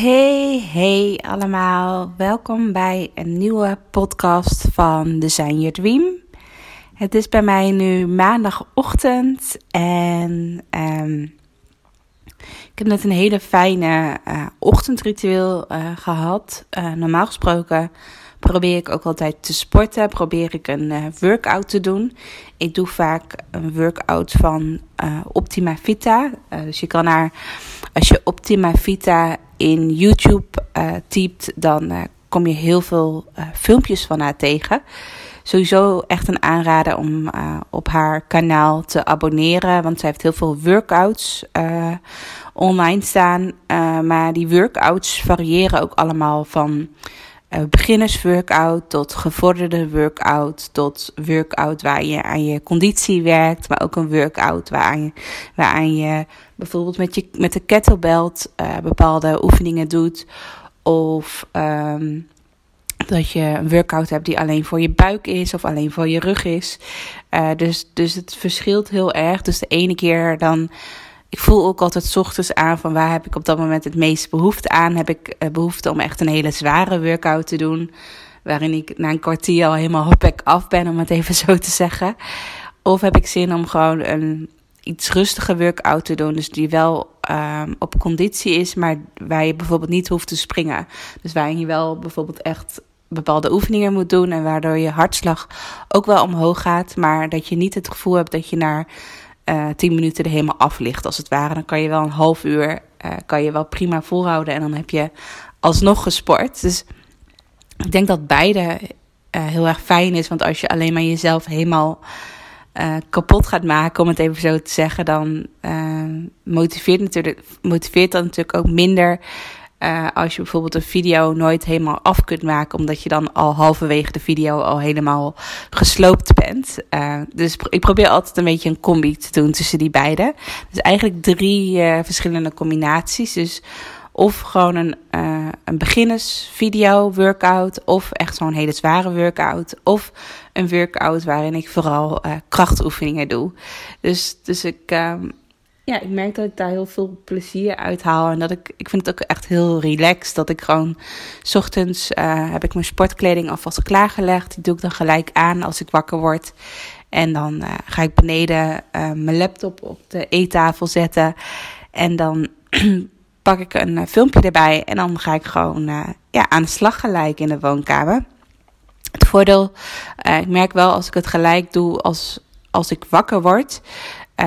Hey, hey allemaal. Welkom bij een nieuwe podcast van Design Your Dream. Het is bij mij nu maandagochtend en ehm, ik heb net een hele fijne uh, ochtendritueel uh, gehad. Uh, normaal gesproken probeer ik ook altijd te sporten, probeer ik een workout te doen. Ik doe vaak een workout van Optima Vita. dus je kan naar, als je Optima Vita in YouTube typt, dan kom je heel veel filmpjes van haar tegen sowieso echt een aanrader om op haar kanaal te abonneren. Want zij heeft heel veel workouts online staan. Maar die workouts variëren ook allemaal van beginnersworkout tot gevorderde workout. Tot workout waar je aan je conditie werkt. Maar ook een workout waaraan je, waaraan je bijvoorbeeld met, je, met de kettlebelt bepaalde oefeningen doet. Of... Um, dat je een workout hebt die alleen voor je buik is of alleen voor je rug is. Uh, dus, dus het verschilt heel erg. Dus de ene keer dan. Ik voel ook altijd ochtends aan van waar heb ik op dat moment het meeste behoefte aan. Heb ik uh, behoefte om echt een hele zware workout te doen. Waarin ik na een kwartier al helemaal hopek af ben, om het even zo te zeggen. Of heb ik zin om gewoon een iets rustige workout te doen. Dus die wel um, op conditie is, maar waar je bijvoorbeeld niet hoeft te springen. Dus waarin je wel bijvoorbeeld echt bepaalde oefeningen moet doen en waardoor je hartslag ook wel omhoog gaat, maar dat je niet het gevoel hebt dat je na uh, 10 minuten er helemaal af ligt, als het ware. Dan kan je wel een half uur uh, kan je wel prima volhouden en dan heb je alsnog gesport. Dus ik denk dat beide uh, heel erg fijn is, want als je alleen maar jezelf helemaal kapot gaat maken, om het even zo te zeggen, dan motiveert, natuurlijk, motiveert dat natuurlijk ook minder. Uh, als je bijvoorbeeld een video nooit helemaal af kunt maken, omdat je dan al halverwege de video al helemaal gesloopt bent. Uh, dus ik probeer altijd een beetje een combi te doen tussen die beide. Dus eigenlijk drie uh, verschillende combinaties. Dus of gewoon een, een beginnersvideo, workout. Of echt zo'n hele zware workout. Of een workout waarin ik vooral krachtoefeningen doe. Dus, dus ik, um, ja, ik merk dat ik daar heel veel plezier uit haal. En dat ik, ik vind het ook echt heel relaxed. Dat ik gewoon, s ochtends uh, heb ik mijn sportkleding alvast klaargelegd. Die doe ik dan gelijk aan als ik wakker word. En dan uh, ga ik beneden uh, mijn laptop op de eettafel zetten. En dan pak ik een filmpje erbij. En dan ga ik gewoon ja, aan de slag gelijk in de woonkamer. Het voordeel, ik merk wel als ik het gelijk doe als, als ik wakker word,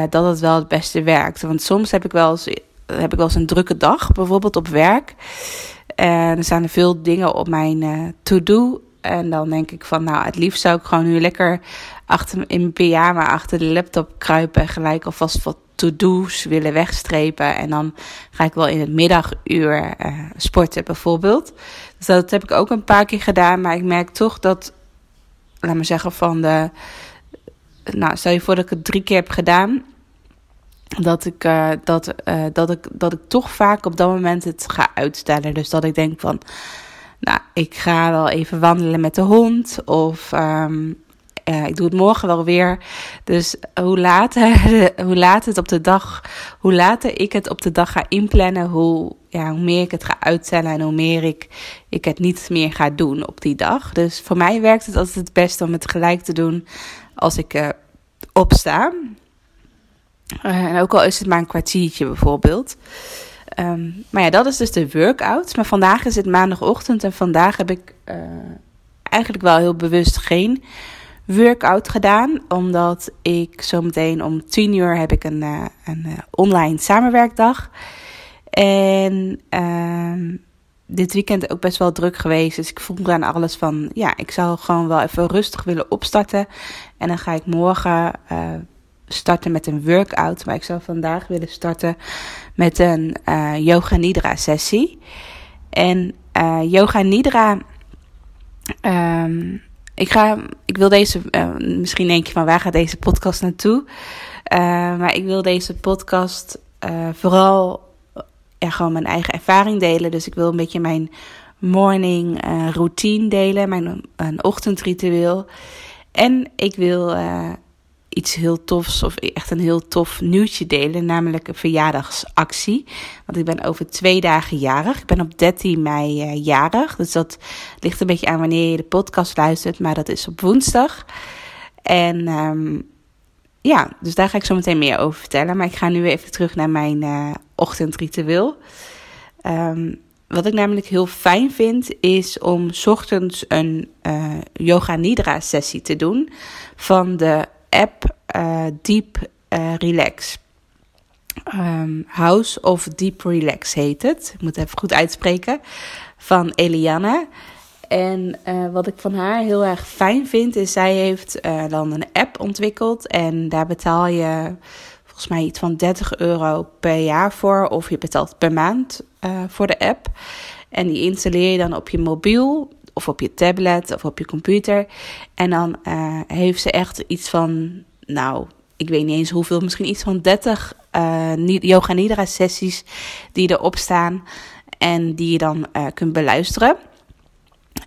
dat het wel het beste werkt. Want soms heb ik wel eens, heb ik wel eens een drukke dag, bijvoorbeeld op werk. En er staan er veel dingen op mijn to-do. En dan denk ik van, nou, het liefst zou ik gewoon nu lekker achter, in pyjama achter de laptop kruipen. En gelijk alvast wat to-do's willen wegstrepen. En dan ga ik wel in het middaguur uh, sporten bijvoorbeeld. Dus dat heb ik ook een paar keer gedaan. Maar ik merk toch dat, laat me zeggen, van de... Nou, stel je voor dat ik het drie keer heb gedaan. Dat ik, uh, dat, uh, dat, ik, dat ik toch vaak op dat moment het ga uitstellen. Dus dat ik denk van... Nou, ik ga wel even wandelen met de hond. Of um, uh, ik doe het morgen wel weer. Dus hoe later, hoe later het op de dag, hoe later ik het op de dag ga inplannen, hoe, ja, hoe meer ik het ga uitstellen en hoe meer ik, ik het niet meer ga doen op die dag. Dus voor mij werkt het altijd het beste om het gelijk te doen als ik uh, opsta. Uh, en ook al is het maar een kwartiertje bijvoorbeeld. Um, maar ja, dat is dus de workout. Maar vandaag is het maandagochtend en vandaag heb ik uh, eigenlijk wel heel bewust geen workout gedaan. Omdat ik zometeen om 10 uur heb ik een, een online samenwerkdag. En uh, dit weekend ook best wel druk geweest. Dus ik voel aan alles van, ja, ik zou gewoon wel even rustig willen opstarten. En dan ga ik morgen uh, starten met een workout. Maar ik zou vandaag willen starten met een uh, yoga nidra sessie. En uh, yoga nidra. Um, ik, ga, ik wil deze, misschien denk je van waar gaat deze podcast naartoe? maar ik wil deze podcast vooral ja, gewoon mijn eigen ervaring delen. Dus ik wil een beetje mijn morning routine delen, mijn een ochtendritueel. En ik wil iets heel tofs of echt een heel tof nieuwtje delen, namelijk een verjaardagsactie. Want ik ben over twee dagen jarig. Ik ben op 13 mei uh, jarig, dus dat ligt een beetje aan wanneer je de podcast luistert, maar dat is op woensdag. En um, ja, dus daar ga ik zo meteen meer over vertellen. Maar ik ga nu even terug naar mijn uh, ochtendritueel. Um, wat ik namelijk heel fijn vind, is om ochtends een uh, yoga nidra sessie te doen van de app uh, Deep Relax. Um, House of Deep Relax heet het. Ik moet het even goed uitspreken. Van Eliana. En uh, wat ik van haar heel erg fijn vind, is zij heeft dan een app ontwikkeld. En daar betaal je volgens mij iets van 30 euro per jaar voor. Of je betaalt per maand voor de app. En die installeer je dan op je mobiel of op je tablet of op je computer. En dan heeft ze echt iets van, nou, ik weet niet eens hoeveel, misschien iets van 30 uh, eh, yoga nidra sessies die erop staan en die je dan kunt beluisteren.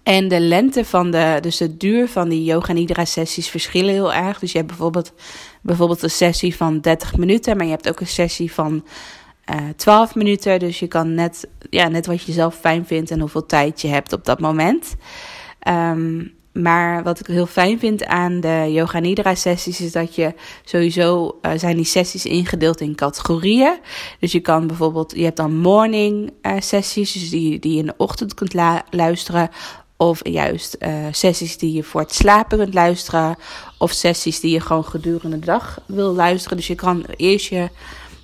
En de lengte van de, dus de duur van die yoga nidra sessies verschillen heel erg. Dus je hebt bijvoorbeeld, bijvoorbeeld een sessie van 30 minuten, maar je hebt ook een sessie van uh, eh, 12 minuten. Dus je kan net, ja, net wat je zelf fijn vindt en hoeveel tijd je hebt op dat moment. Um, maar wat ik heel fijn vind aan de Yoga Nidra sessies is dat je sowieso uh, zijn die sessies ingedeeld in categorieën. Dus je kan bijvoorbeeld, je hebt dan morning uh, sessies, dus die, die je in de ochtend kunt luisteren. Of juist uh, sessies die je voor het slapen kunt luisteren. Of sessies die je gewoon gedurende de dag wil luisteren. Dus je kan eerst je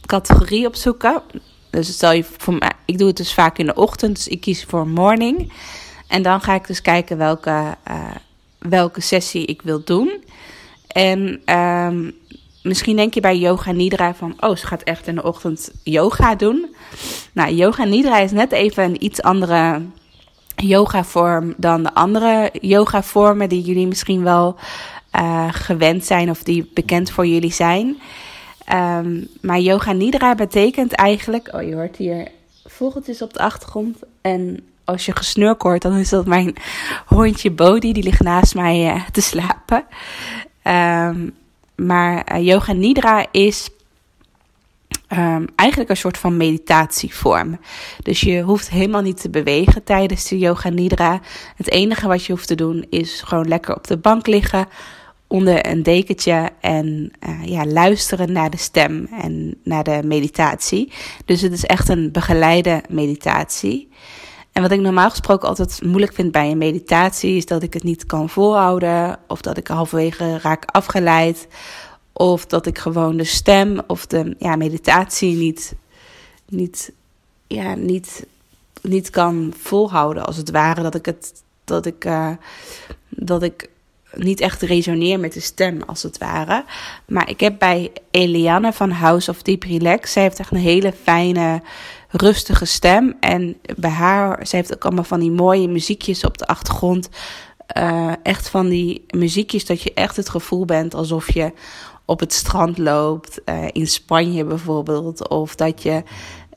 categorie opzoeken. Dus stel je voor ik doe het dus vaak in de ochtend, dus ik kies voor morning. En dan ga ik dus kijken welke, uh, welke sessie ik wil doen. En um, misschien denk je bij yoga nidra van, oh, ze gaat echt in de ochtend yoga doen. Nou, yoga nidra is net even een iets andere yoga vorm dan de andere yoga vormen die jullie misschien wel uh, gewend zijn of die bekend voor jullie zijn. Um, maar yoga nidra betekent eigenlijk. Oh, je hoort hier vogeltjes op de achtergrond. En als je gesnurk hoort, dan is dat mijn hondje Bodhi. Die ligt naast mij uh, te slapen. Um, maar uh, yoga nidra is um, eigenlijk een soort van meditatievorm. Dus je hoeft helemaal niet te bewegen tijdens de yoga nidra. Het enige wat je hoeft te doen is gewoon lekker op de bank liggen onder een dekentje en uh, ja, luisteren naar de stem en naar de meditatie. Dus het is echt een begeleide meditatie. En wat ik normaal gesproken altijd moeilijk vind bij een meditatie, is dat ik het niet kan volhouden, of dat ik halverwege raak afgeleid, of dat ik gewoon de stem of de ja, meditatie niet, niet, ja, niet, niet kan volhouden, als het ware. Dat ik het, dat ik, uh, dat ik niet echt resoneer met de stem, als het ware. Maar ik heb bij Eliane van House of Deep Relax, zij heeft echt een hele fijne, rustige stem. En bij haar, zij heeft ook allemaal van die mooie muziekjes op de achtergrond. Uh, echt van die muziekjes dat je echt het gevoel bent alsof je op het strand loopt, uh, in Spanje bijvoorbeeld. Of dat je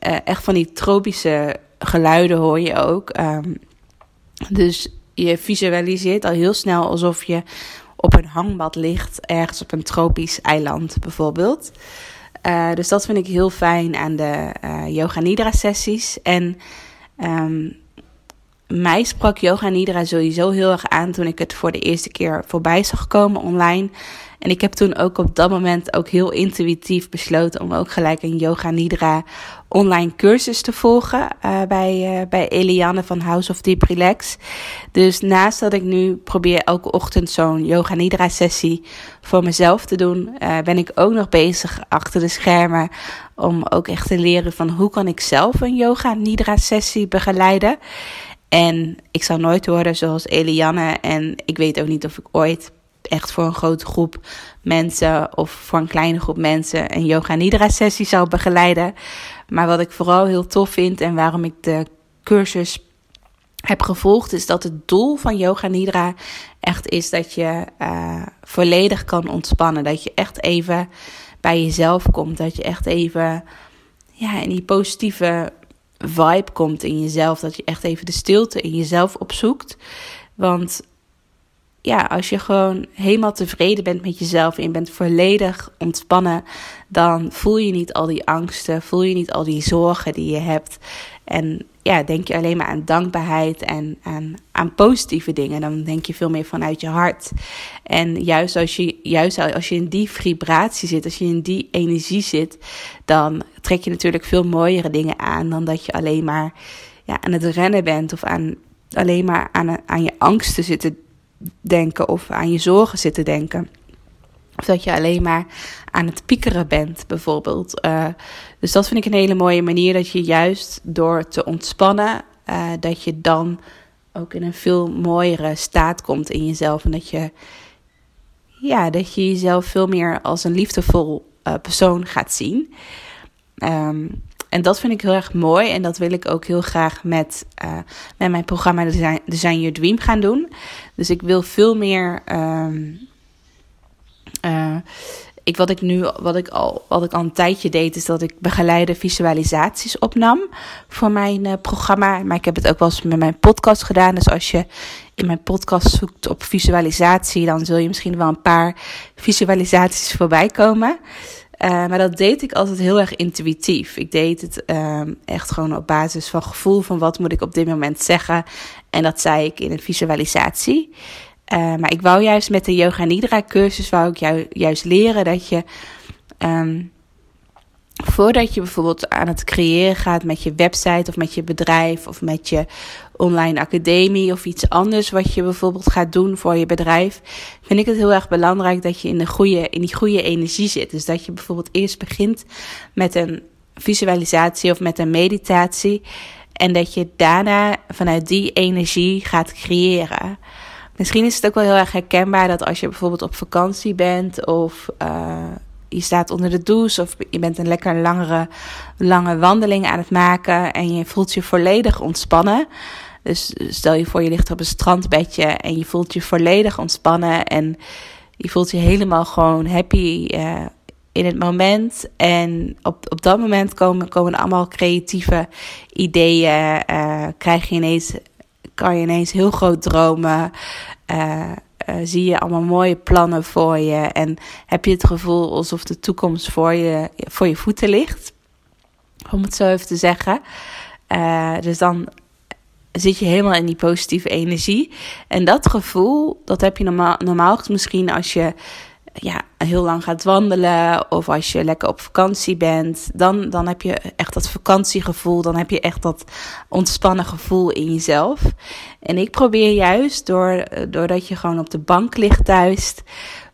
uh, echt van die tropische geluiden hoor je ook. Um, dus je visualiseert al heel snel alsof je op een hangbad ligt, ergens op een tropisch eiland bijvoorbeeld. Uh, dus dat vind ik heel fijn aan de uh, Yoga Nidra sessies. En um, mij sprak Yoga Nidra sowieso heel erg aan toen ik het voor de eerste keer voorbij zag komen online. En ik heb toen ook op dat moment ook heel intuïtief besloten om ook gelijk een Yoga Nidra online cursus te volgen uh, bij, uh, bij Eliane van House of Deep Relax. Dus naast dat ik nu probeer elke ochtend zo'n Yoga Nidra sessie voor mezelf te doen, uh, ben ik ook nog bezig achter de schermen om ook echt te leren van hoe kan ik zelf een Yoga Nidra sessie begeleiden. En ik zal nooit worden zoals Eliane en ik weet ook niet of ik ooit echt voor een grote groep mensen of voor een kleine groep mensen een yoga nidra sessie zou begeleiden. Maar wat ik vooral heel tof vind en waarom ik de cursus heb gevolgd, is dat het doel van Yoga Nidra echt is dat je uh, volledig kan ontspannen. Dat je echt even bij jezelf komt. Dat je echt even ja, in die positieve vibe komt in jezelf. Dat je echt even de stilte in jezelf opzoekt. Want ja, als je gewoon helemaal tevreden bent met jezelf en je bent volledig ontspannen, dan voel je niet al die angsten, voel je niet al die zorgen die je hebt. En ja, denk je alleen maar aan dankbaarheid en aan, aan positieve dingen. Dan denk je veel meer vanuit je hart. En juist als je, juist als je in die vibratie zit, als je in die energie zit, dan trek je natuurlijk veel mooiere dingen aan dan dat je alleen maar ja, aan het rennen bent of aan, alleen maar aan, aan je angsten zitten denken of aan je zorgen zitten denken. Of dat je alleen maar aan het piekeren bent, bijvoorbeeld. Uh, dus dat vind ik een hele mooie manier. Dat je juist door te ontspannen, uh, dat je dan ook in een veel mooiere staat komt in jezelf. En dat je, ja, dat je jezelf veel meer als een liefdevol uh, persoon gaat zien. Um, en dat vind ik heel erg mooi. En dat wil ik ook heel graag met, met mijn programma Design, Design Your Dream gaan doen. Dus ik wil veel meer. Um, uh, ik, wat ik nu, wat ik, al, wat ik al een tijdje deed, is dat ik begeleide visualisaties opnam voor mijn uh, programma. Maar ik heb het ook wel eens met mijn podcast gedaan. Dus als je in mijn podcast zoekt op visualisatie, dan zul je misschien wel een paar visualisaties voorbij komen. Uh, maar dat deed ik altijd heel erg intuïtief. Ik deed het echt gewoon op basis van gevoel van wat moet ik op dit moment zeggen. En dat zei ik in een visualisatie. Uh, maar ik wou juist met de Yoga Nidra cursus, wou ik jou juist leren dat je... Um, voordat je bijvoorbeeld aan het creëren gaat met je website of met je bedrijf of met je online academie of iets anders wat je bijvoorbeeld gaat doen voor je bedrijf, vind ik het heel erg belangrijk dat je in, de goede, in die goede energie zit. Dus dat je bijvoorbeeld eerst begint met een visualisatie of met een meditatie en dat je daarna vanuit die energie gaat creëren. Misschien is het ook wel heel erg herkenbaar dat als je bijvoorbeeld op vakantie bent of uh, je staat onder de douche of je bent een lekker langere, lange wandeling aan het maken en je voelt je volledig ontspannen. Dus stel je voor, je ligt op een strandbedje en je voelt je volledig ontspannen en je voelt je helemaal gewoon happy uh, in het moment. En op, op dat moment komen, komen allemaal creatieve ideeën. Uh, krijg je ineens, kan je ineens heel groot dromen. Uh, uh, zie je allemaal mooie plannen voor je en heb je het gevoel alsof de toekomst voor je, voor je voeten ligt. Om het zo even te zeggen. Uh, dus dan zit je helemaal in die positieve energie. En dat gevoel, dat heb je normaal, normaal misschien als je ja, heel lang gaat wandelen of als je lekker op vakantie bent, dan, dan heb je echt dat vakantiegevoel, dan heb je echt dat ontspannen gevoel in jezelf. En ik probeer juist, door, doordat je gewoon op de bank ligt thuis,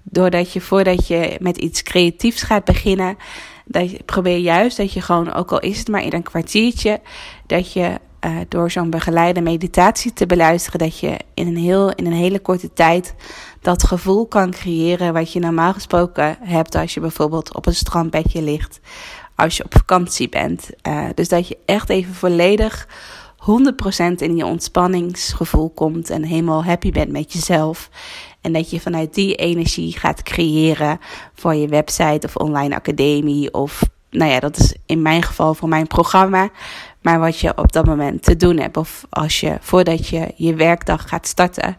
doordat je voordat je met iets creatiefs gaat beginnen, dat je, probeer juist dat je gewoon, ook al is het maar in een kwartiertje, dat je uh, door zo'n begeleide meditatie te beluisteren, dat je in een, heel, in een hele korte tijd dat gevoel kan creëren wat je normaal gesproken hebt als je bijvoorbeeld op een strandbedje ligt, als je op vakantie bent. Uh, dus dat je echt even volledig 100% in je ontspanningsgevoel komt en helemaal happy bent met jezelf. En dat je vanuit die energie gaat creëren voor je website of online academie of nou ja, dat is in mijn geval voor mijn programma. Maar wat je op dat moment te doen hebt. Of als je voordat je je werkdag gaat starten.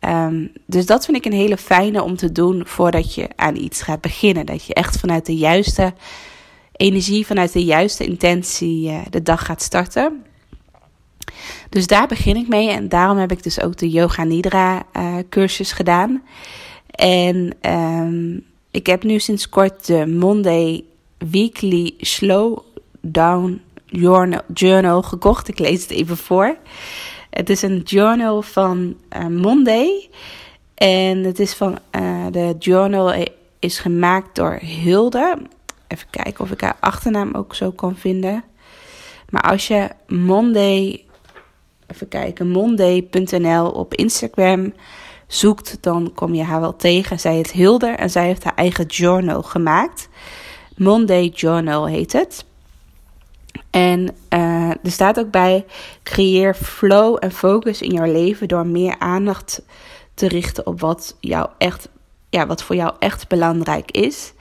Um, dus dat vind ik een hele fijne om te doen voordat je aan iets gaat beginnen. Dat je echt vanuit de juiste energie, vanuit de juiste intentie uh, de dag gaat starten. Dus daar begin ik mee en daarom heb ik dus ook de Yoga Nidra uh, cursus gedaan. En um, ik heb nu sinds kort de Monday Weekly Slow Down Journal gekocht. Ik lees het even voor. Het is een journal van uh, Monday. En het is van uh, de journal is gemaakt door Hilde. Even kijken of ik haar achternaam ook zo kan vinden. Maar als je Monday, even kijken, monday.nl op Instagram zoekt, dan kom je haar wel tegen. Zij heet Hilder en zij heeft haar eigen journal gemaakt. Monday Journal heet het. En uh, er staat ook bij: creëer flow en focus in jouw leven door meer aandacht te richten op wat jou echt, ja, wat voor jou echt belangrijk is.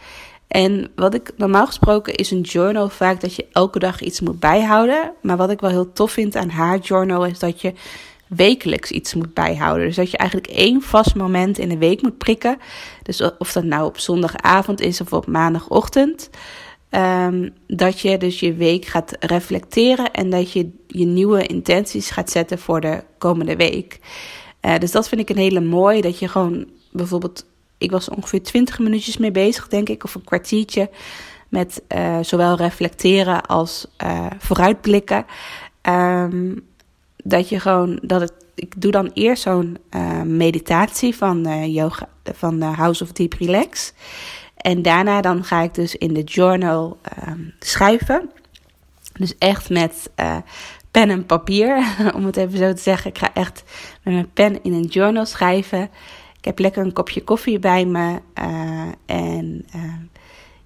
En wat ik normaal gesproken is een journal vaak dat je elke dag iets moet bijhouden. Maar wat ik wel heel tof vind aan haar journal is dat je wekelijks iets moet bijhouden. Dus dat je eigenlijk één vast moment in de week moet prikken. Dus of dat nou op zondagavond is of op maandagochtend. Um, dat je dus je week gaat reflecteren en dat je je nieuwe intenties gaat zetten voor de komende week. Uh, dus dat vind ik een hele mooi. Dat je gewoon bijvoorbeeld, ik was ongeveer 20 minuutjes mee bezig, denk ik, of een kwartiertje. Met uh, zowel reflecteren als uh, vooruitblikken. Um, dat je gewoon, dat ik doe dan eerst zo'n meditatie van yoga, van House of Deep Relax. En daarna dan ga ik dus in de journal um, schrijven. Dus echt met uh, pen en papier, om het even zo te zeggen. Ik ga echt met mijn pen in een journal schrijven. Ik heb lekker een kopje koffie bij me. Uh, en uh,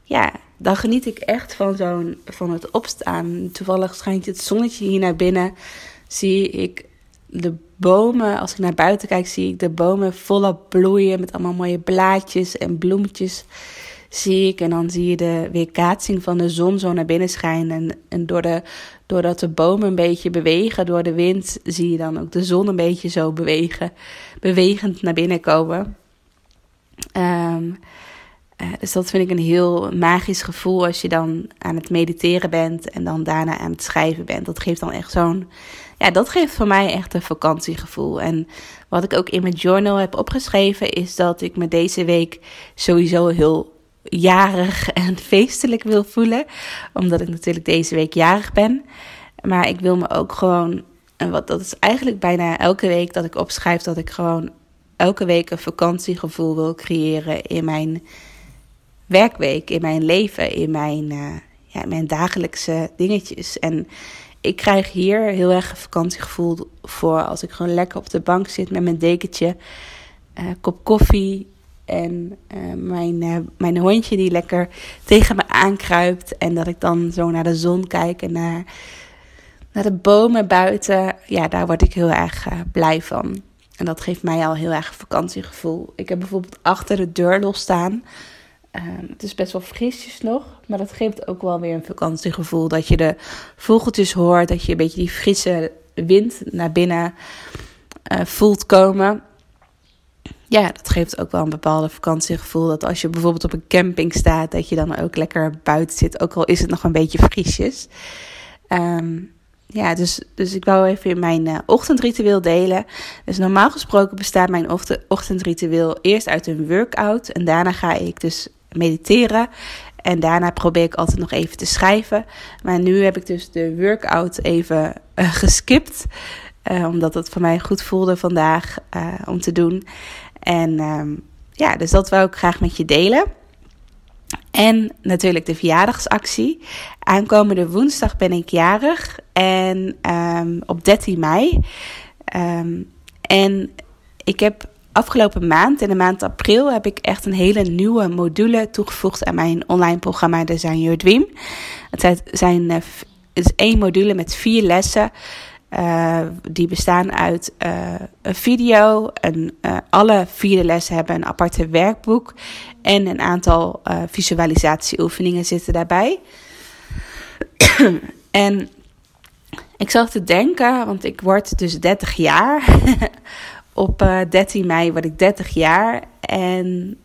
ja, dan geniet ik echt van, zo'n, van het opstaan. Toevallig schijnt het zonnetje hier naar binnen. Zie ik de bomen, als ik naar buiten kijk, zie ik de bomen volop bloeien met allemaal mooie blaadjes en bloemetjes. Zie ik en dan zie je de weerkaatsing van de zon zo naar binnen schijnen. En, en door de, doordat de bomen een beetje bewegen door de wind, zie je dan ook de zon een beetje zo bewegen, bewegend naar binnen komen. Um, uh, dus dat vind ik een heel magisch gevoel als je dan aan het mediteren bent en dan daarna aan het schrijven bent. Dat geeft dan echt zo'n ja, dat geeft voor mij echt een vakantiegevoel. En wat ik ook in mijn journal heb opgeschreven, is dat ik me deze week sowieso heel jarig en feestelijk wil voelen. Omdat ik natuurlijk deze week jarig ben. Maar ik wil me ook gewoon. En wat, dat is eigenlijk bijna elke week dat ik opschrijf dat ik gewoon elke week een vakantiegevoel wil creëren in mijn werkweek, in mijn leven, in mijn, uh, ja, mijn dagelijkse dingetjes. En ik krijg hier heel erg een vakantiegevoel voor als ik gewoon lekker op de bank zit met mijn dekentje, uh, kop koffie en uh, mijn, uh, mijn hondje die lekker tegen me aankruipt. En dat ik dan zo naar de zon kijk en naar, naar de bomen buiten. Ja, daar word ik heel erg blij van. En dat geeft mij al heel erg een vakantiegevoel. Ik heb bijvoorbeeld achter de deur los staan Ehm, het is best wel frisjes nog, maar dat geeft ook wel weer een vakantiegevoel. Dat je de vogeltjes hoort, dat je een beetje die frisse wind naar binnen voelt komen. Ja, dat geeft ook wel een bepaalde vakantiegevoel. Dat als je bijvoorbeeld op een camping staat, dat je dan ook lekker buiten zit. Ook al is het nog een beetje frisjes. Um, ja, dus, dus ik wou even mijn uh, ochtendritueel delen. Dus normaal gesproken bestaat mijn ochtendritueel eerst uit een workout. En daarna ga ik dus mediteren. En daarna probeer ik altijd nog even te schrijven. Maar nu heb ik dus de workout even uh, geskipt. Uh, omdat het voor mij goed voelde vandaag uh, om te doen. En um, ja, dus dat wou ik graag met je delen. En natuurlijk de verjaardagsactie. Aankomende woensdag ben ik jarig. En um, op 13 mei. Um, en ik heb afgelopen maand, in de maand april, heb ik echt een hele nieuwe module toegevoegd aan mijn online programma Design Your Dream. Het zijn, uh, het is één module met vier lessen. Uh, die bestaan uit uh, een video. En, alle vier lessen hebben een aparte werkboek. En een aantal visualisatieoefeningen zitten daarbij. en ik zag te denken, want ik word dus 30 jaar. Op uh, eh, 13 mei word ik 30 jaar. En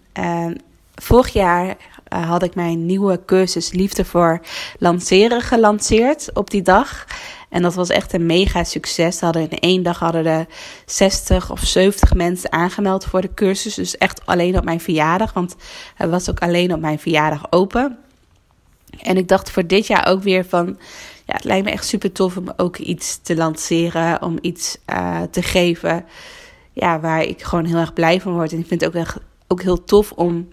vorig jaar uh, had ik mijn nieuwe cursus Liefde voor Lanceren gelanceerd op die dag. En dat was echt een mega succes. Hadden in één dag hadden er 60 of 70 mensen aangemeld voor de cursus. Dus echt alleen op mijn verjaardag. Want het was ook alleen op mijn verjaardag open. En ik dacht voor dit jaar ook weer van. Ja, het lijkt me echt super tof om ook iets te lanceren. Om iets uh, te geven ja, waar ik gewoon heel erg blij van word. En ik vind het ook, echt, ook heel tof om,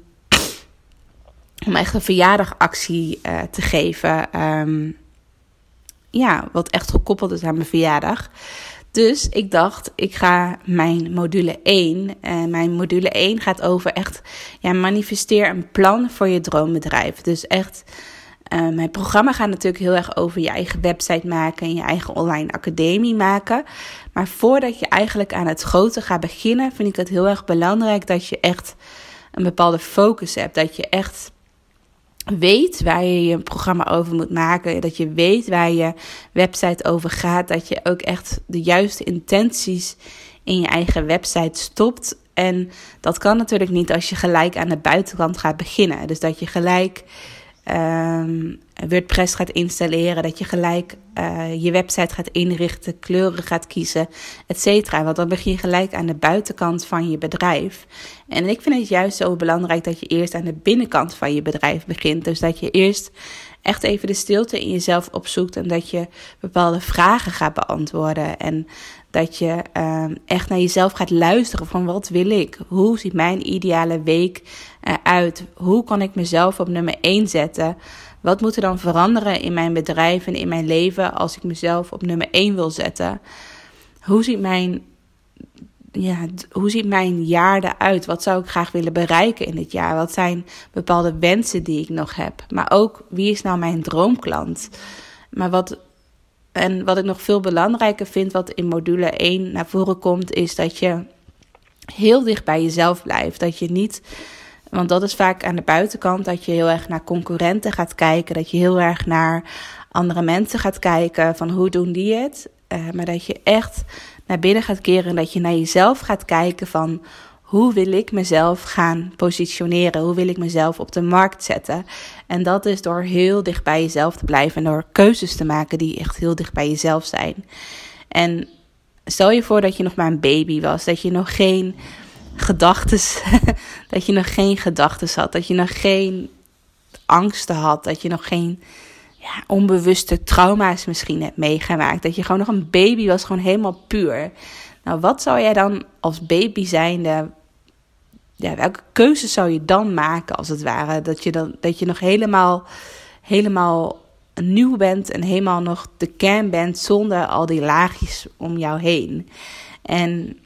om echt een verjaardagactie uh, te geven. Um, ja, wat echt gekoppeld is aan mijn verjaardag. Dus ik dacht, ik ga mijn module 1. En mijn module 1 gaat over echt, ja, manifesteer een plan voor je droombedrijf. Dus echt, uh, mijn programma gaat natuurlijk heel erg over je eigen website maken en je eigen online academie maken. Maar voordat je eigenlijk aan het grote gaat beginnen, vind ik het heel erg belangrijk dat je echt een bepaalde focus hebt. Dat je echt weet waar je je programma over moet maken. Dat je weet waar je website over gaat. Dat je ook echt de juiste intenties in je eigen website stopt. En dat kan natuurlijk niet als je gelijk aan de buitenkant gaat beginnen. Dus dat je gelijk um, WordPress gaat installeren, dat je gelijk uh, je website gaat inrichten, kleuren gaat kiezen, et cetera. Want dan begin je gelijk aan de buitenkant van je bedrijf. En ik vind het juist zo belangrijk dat je eerst aan de binnenkant van je bedrijf begint. Dus dat je eerst echt even de stilte in jezelf opzoekt en dat je bepaalde vragen gaat beantwoorden. En dat je uh, echt naar jezelf gaat luisteren van wat wil ik? Hoe ziet mijn ideale week eruit? Hoe kan ik mezelf op nummer 1 zetten? Wat moet er dan veranderen in mijn bedrijf en in mijn leven als ik mezelf op nummer 1 wil zetten? Hoe ziet mijn, ja, hoe ziet mijn jaar eruit? Wat zou ik graag willen bereiken in dit jaar? Wat zijn bepaalde wensen die ik nog heb? Maar ook wie is nou mijn droomklant? Maar wat, en wat ik nog veel belangrijker vind, wat in module 1 naar voren komt, is dat je heel dicht bij jezelf blijft. Dat je niet want dat is vaak aan de buitenkant dat je heel erg naar concurrenten gaat kijken. Dat je heel erg naar andere mensen gaat kijken van hoe doen die het. Uh, maar dat je echt naar binnen gaat keren en dat je naar jezelf gaat kijken van hoe wil ik mezelf gaan positioneren? Hoe wil ik mezelf op de markt zetten? En dat is door heel dicht bij jezelf te blijven en door keuzes te maken die echt heel dicht bij jezelf zijn. En stel je voor dat je nog maar een baby was, dat je nog geen gedachten, dat je nog geen gedachten had, dat je nog geen angsten had, dat je nog geen onbewuste trauma's misschien hebt meegemaakt, dat je gewoon nog een baby was, gewoon helemaal puur. Nou, wat zou jij dan als baby zijnde, ja, welke keuzes zou je dan maken als het ware? Dat je, dan, dat je nog helemaal, helemaal nieuw bent en helemaal nog de kern bent zonder al die laagjes om jou heen. En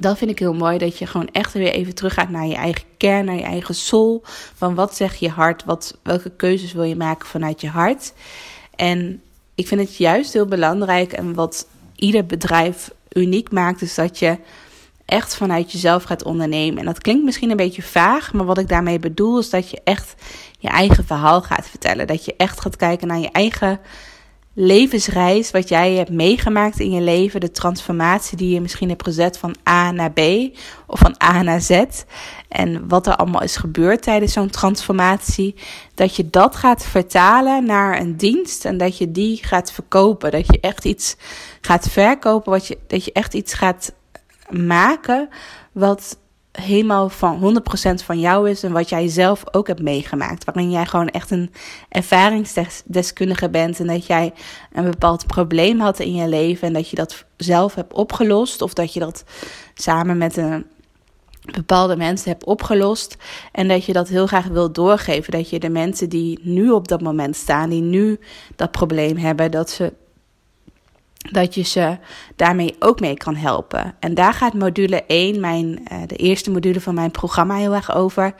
dat vind ik heel mooi, dat je gewoon echt weer even teruggaat naar je eigen kern, naar je eigen soul. Van wat zegt je hart, wat, welke keuzes wil je maken vanuit je hart. En ik vind het juist heel belangrijk en wat ieder bedrijf uniek maakt, is dat je echt vanuit jezelf gaat ondernemen. En dat klinkt misschien een beetje vaag, maar wat ik daarmee bedoel is dat je echt je eigen verhaal gaat vertellen. Dat je echt gaat kijken naar je eigen levensreis, wat jij hebt meegemaakt in je leven, de transformatie die je misschien hebt gezet van A naar B of van A naar Z. En wat er allemaal is gebeurd tijdens zo'n transformatie. Dat je dat gaat vertalen naar een dienst en dat je die gaat verkopen. Dat je echt iets gaat verkopen, wat je, dat je echt iets gaat maken wat helemaal van 100% van jou is en wat jij zelf ook hebt meegemaakt. Waarin jij gewoon echt een ervaringsdeskundige bent en dat jij een bepaald probleem had in je leven en dat je dat zelf hebt opgelost of dat je dat samen met een bepaalde mensen hebt opgelost en dat je dat heel graag wil doorgeven. Dat je de mensen die nu op dat moment staan, die nu dat probleem hebben, dat ze dat je ze daarmee ook mee kan helpen. En daar gaat module 1, mijn, uh, de eerste module van mijn programma, heel erg over.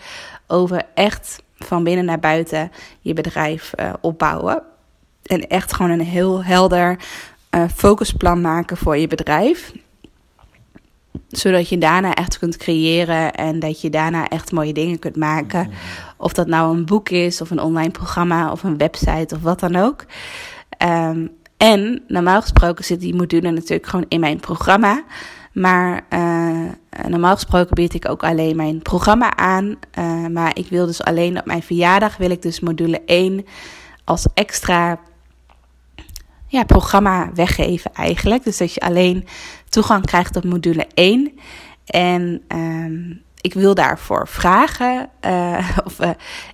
Over echt van binnen naar buiten je bedrijf uh, opbouwen. En echt gewoon een heel helder uh, focusplan maken voor je bedrijf. Zodat je daarna echt kunt creëren en dat je daarna echt mooie dingen kunt maken. Of dat nou een boek is, of een online programma, of een website, of wat dan ook. Um, en normaal gesproken zit die module natuurlijk gewoon in mijn programma. Maar uh, normaal gesproken bied ik ook alleen mijn programma aan. Uh, maar ik wil dus alleen op mijn verjaardag wil ik dus module 1 als extra ja, programma weggeven eigenlijk. Dus dat je alleen toegang krijgt tot module 1. En uh, ik wil daarvoor vragen. Of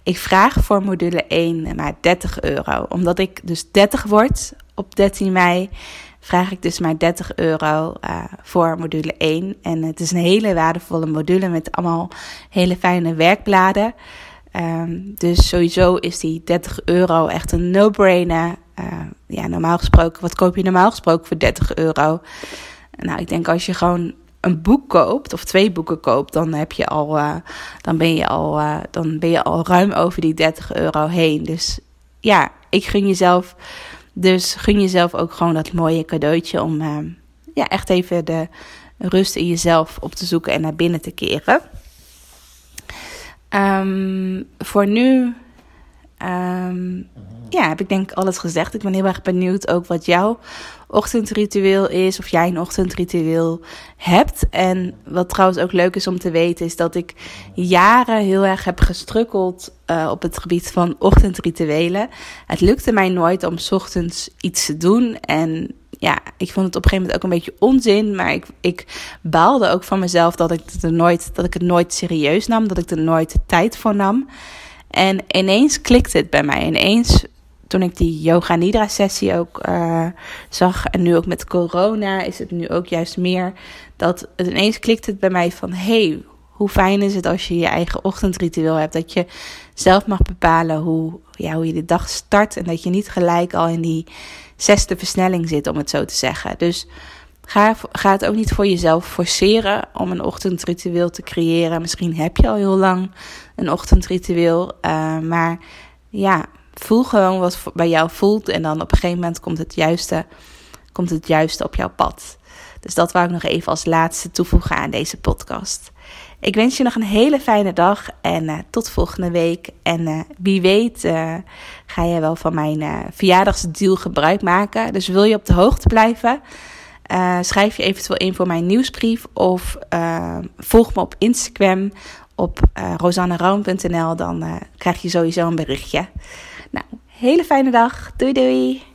ik vraag voor module 1 maar 30 euro. Omdat ik dus 30 word op 13 mei vraag ik dus maar 30 euro uh, voor module 1. En het is een hele waardevolle module met allemaal hele fijne werkbladen. Um, dus sowieso is die 30 euro echt een no-brainer. Uh, ja, normaal gesproken, wat koop je normaal gesproken voor 30 euro? Nou, ik denk als je gewoon een boek koopt of twee boeken koopt, dan heb je al, uh, dan ben je al, uh, dan ben je al ruim over die 30 euro heen. Dus ja, ik gun jezelf, dus gun jezelf ook gewoon dat mooie cadeautje om uh, ja, echt even de rust in jezelf op te zoeken en naar binnen te keren. Um, voor nu um, ja, heb ik denk alles gezegd. Ik ben heel erg benieuwd ook wat jouw ochtendritueel is. Of jij een ochtendritueel hebt. En wat trouwens ook leuk is om te weten, is dat ik jaren heel erg heb gestrukkeld uh, op het gebied van ochtendrituelen. Het lukte mij nooit om ochtends iets te doen. En ja, ik vond het op een gegeven moment ook een beetje onzin. Maar ik, ik baalde ook van mezelf dat ik, het nooit, dat ik het nooit serieus nam. Dat ik er nooit tijd voor nam. En ineens klikte het bij mij. Ineens toen ik die yoga nidra sessie ook uh, zag en nu ook met corona is het nu ook juist meer dat het ineens klikt het bij mij van hey, hoe fijn is het als je je eigen ochtendritueel hebt dat je zelf mag bepalen hoe, ja, hoe je de dag start en dat je niet gelijk al in die zesde versnelling zit om het zo te zeggen. Dus Ga, het ook niet voor jezelf forceren om een ochtendritueel te creëren. Misschien heb je al heel lang een ochtendritueel. Uh, maar ja, voel gewoon wat bij jou voelt. En dan op een gegeven moment komt het juiste, komt het juiste op jouw pad. Dus dat wou ik nog even als laatste toevoegen aan deze podcast. Ik wens je nog een hele fijne dag en uh, tot volgende week. En uh, wie weet ga je wel van mijn verjaardagsdeal gebruik maken. Dus wil je op de hoogte blijven? Schrijf je eventueel in voor mijn nieuwsbrief of volg me op Instagram op uh, Dan krijg je sowieso een berichtje. Nou, hele fijne dag. Doei doei.